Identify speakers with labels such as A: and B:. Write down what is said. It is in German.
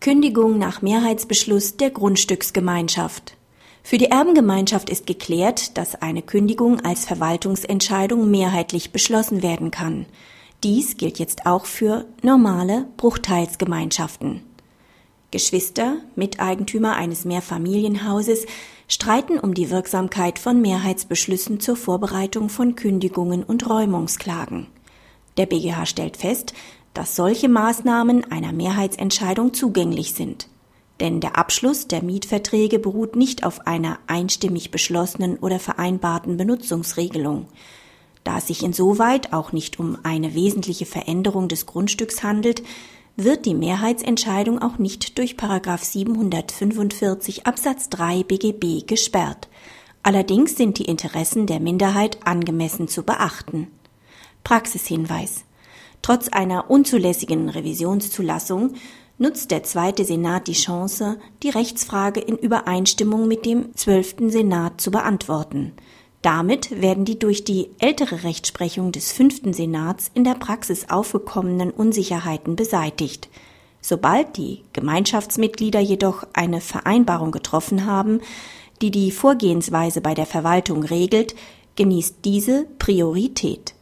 A: Kündigung nach Mehrheitsbeschluss der Grundstücksgemeinschaft. Für die Erbengemeinschaft ist geklärt, dass eine Kündigung als Verwaltungsentscheidung mehrheitlich beschlossen werden kann. Dies gilt jetzt auch für normale Bruchteilsgemeinschaften. Geschwister, Miteigentümer eines Mehrfamilienhauses streiten um die Wirksamkeit von Mehrheitsbeschlüssen zur Vorbereitung von Kündigungen und Räumungsklagen. Der BGH stellt fest, dass solche Maßnahmen einer Mehrheitsentscheidung zugänglich sind. Denn der Abschluss der Mietverträge beruht nicht auf einer einstimmig beschlossenen oder vereinbarten Benutzungsregelung. Da es sich insoweit auch nicht um eine wesentliche Veränderung des Grundstücks handelt, wird die Mehrheitsentscheidung auch nicht durch 745 Absatz 3 BGB gesperrt. Allerdings sind die Interessen der Minderheit angemessen zu beachten. Praxishinweis Trotz einer unzulässigen Revisionszulassung nutzt der zweite Senat die Chance, die Rechtsfrage in Übereinstimmung mit dem zwölften Senat zu beantworten. Damit werden die durch die ältere Rechtsprechung des fünften Senats in der Praxis aufgekommenen Unsicherheiten beseitigt. Sobald die Gemeinschaftsmitglieder jedoch eine Vereinbarung getroffen haben, die die Vorgehensweise bei der Verwaltung regelt, genießt diese Priorität.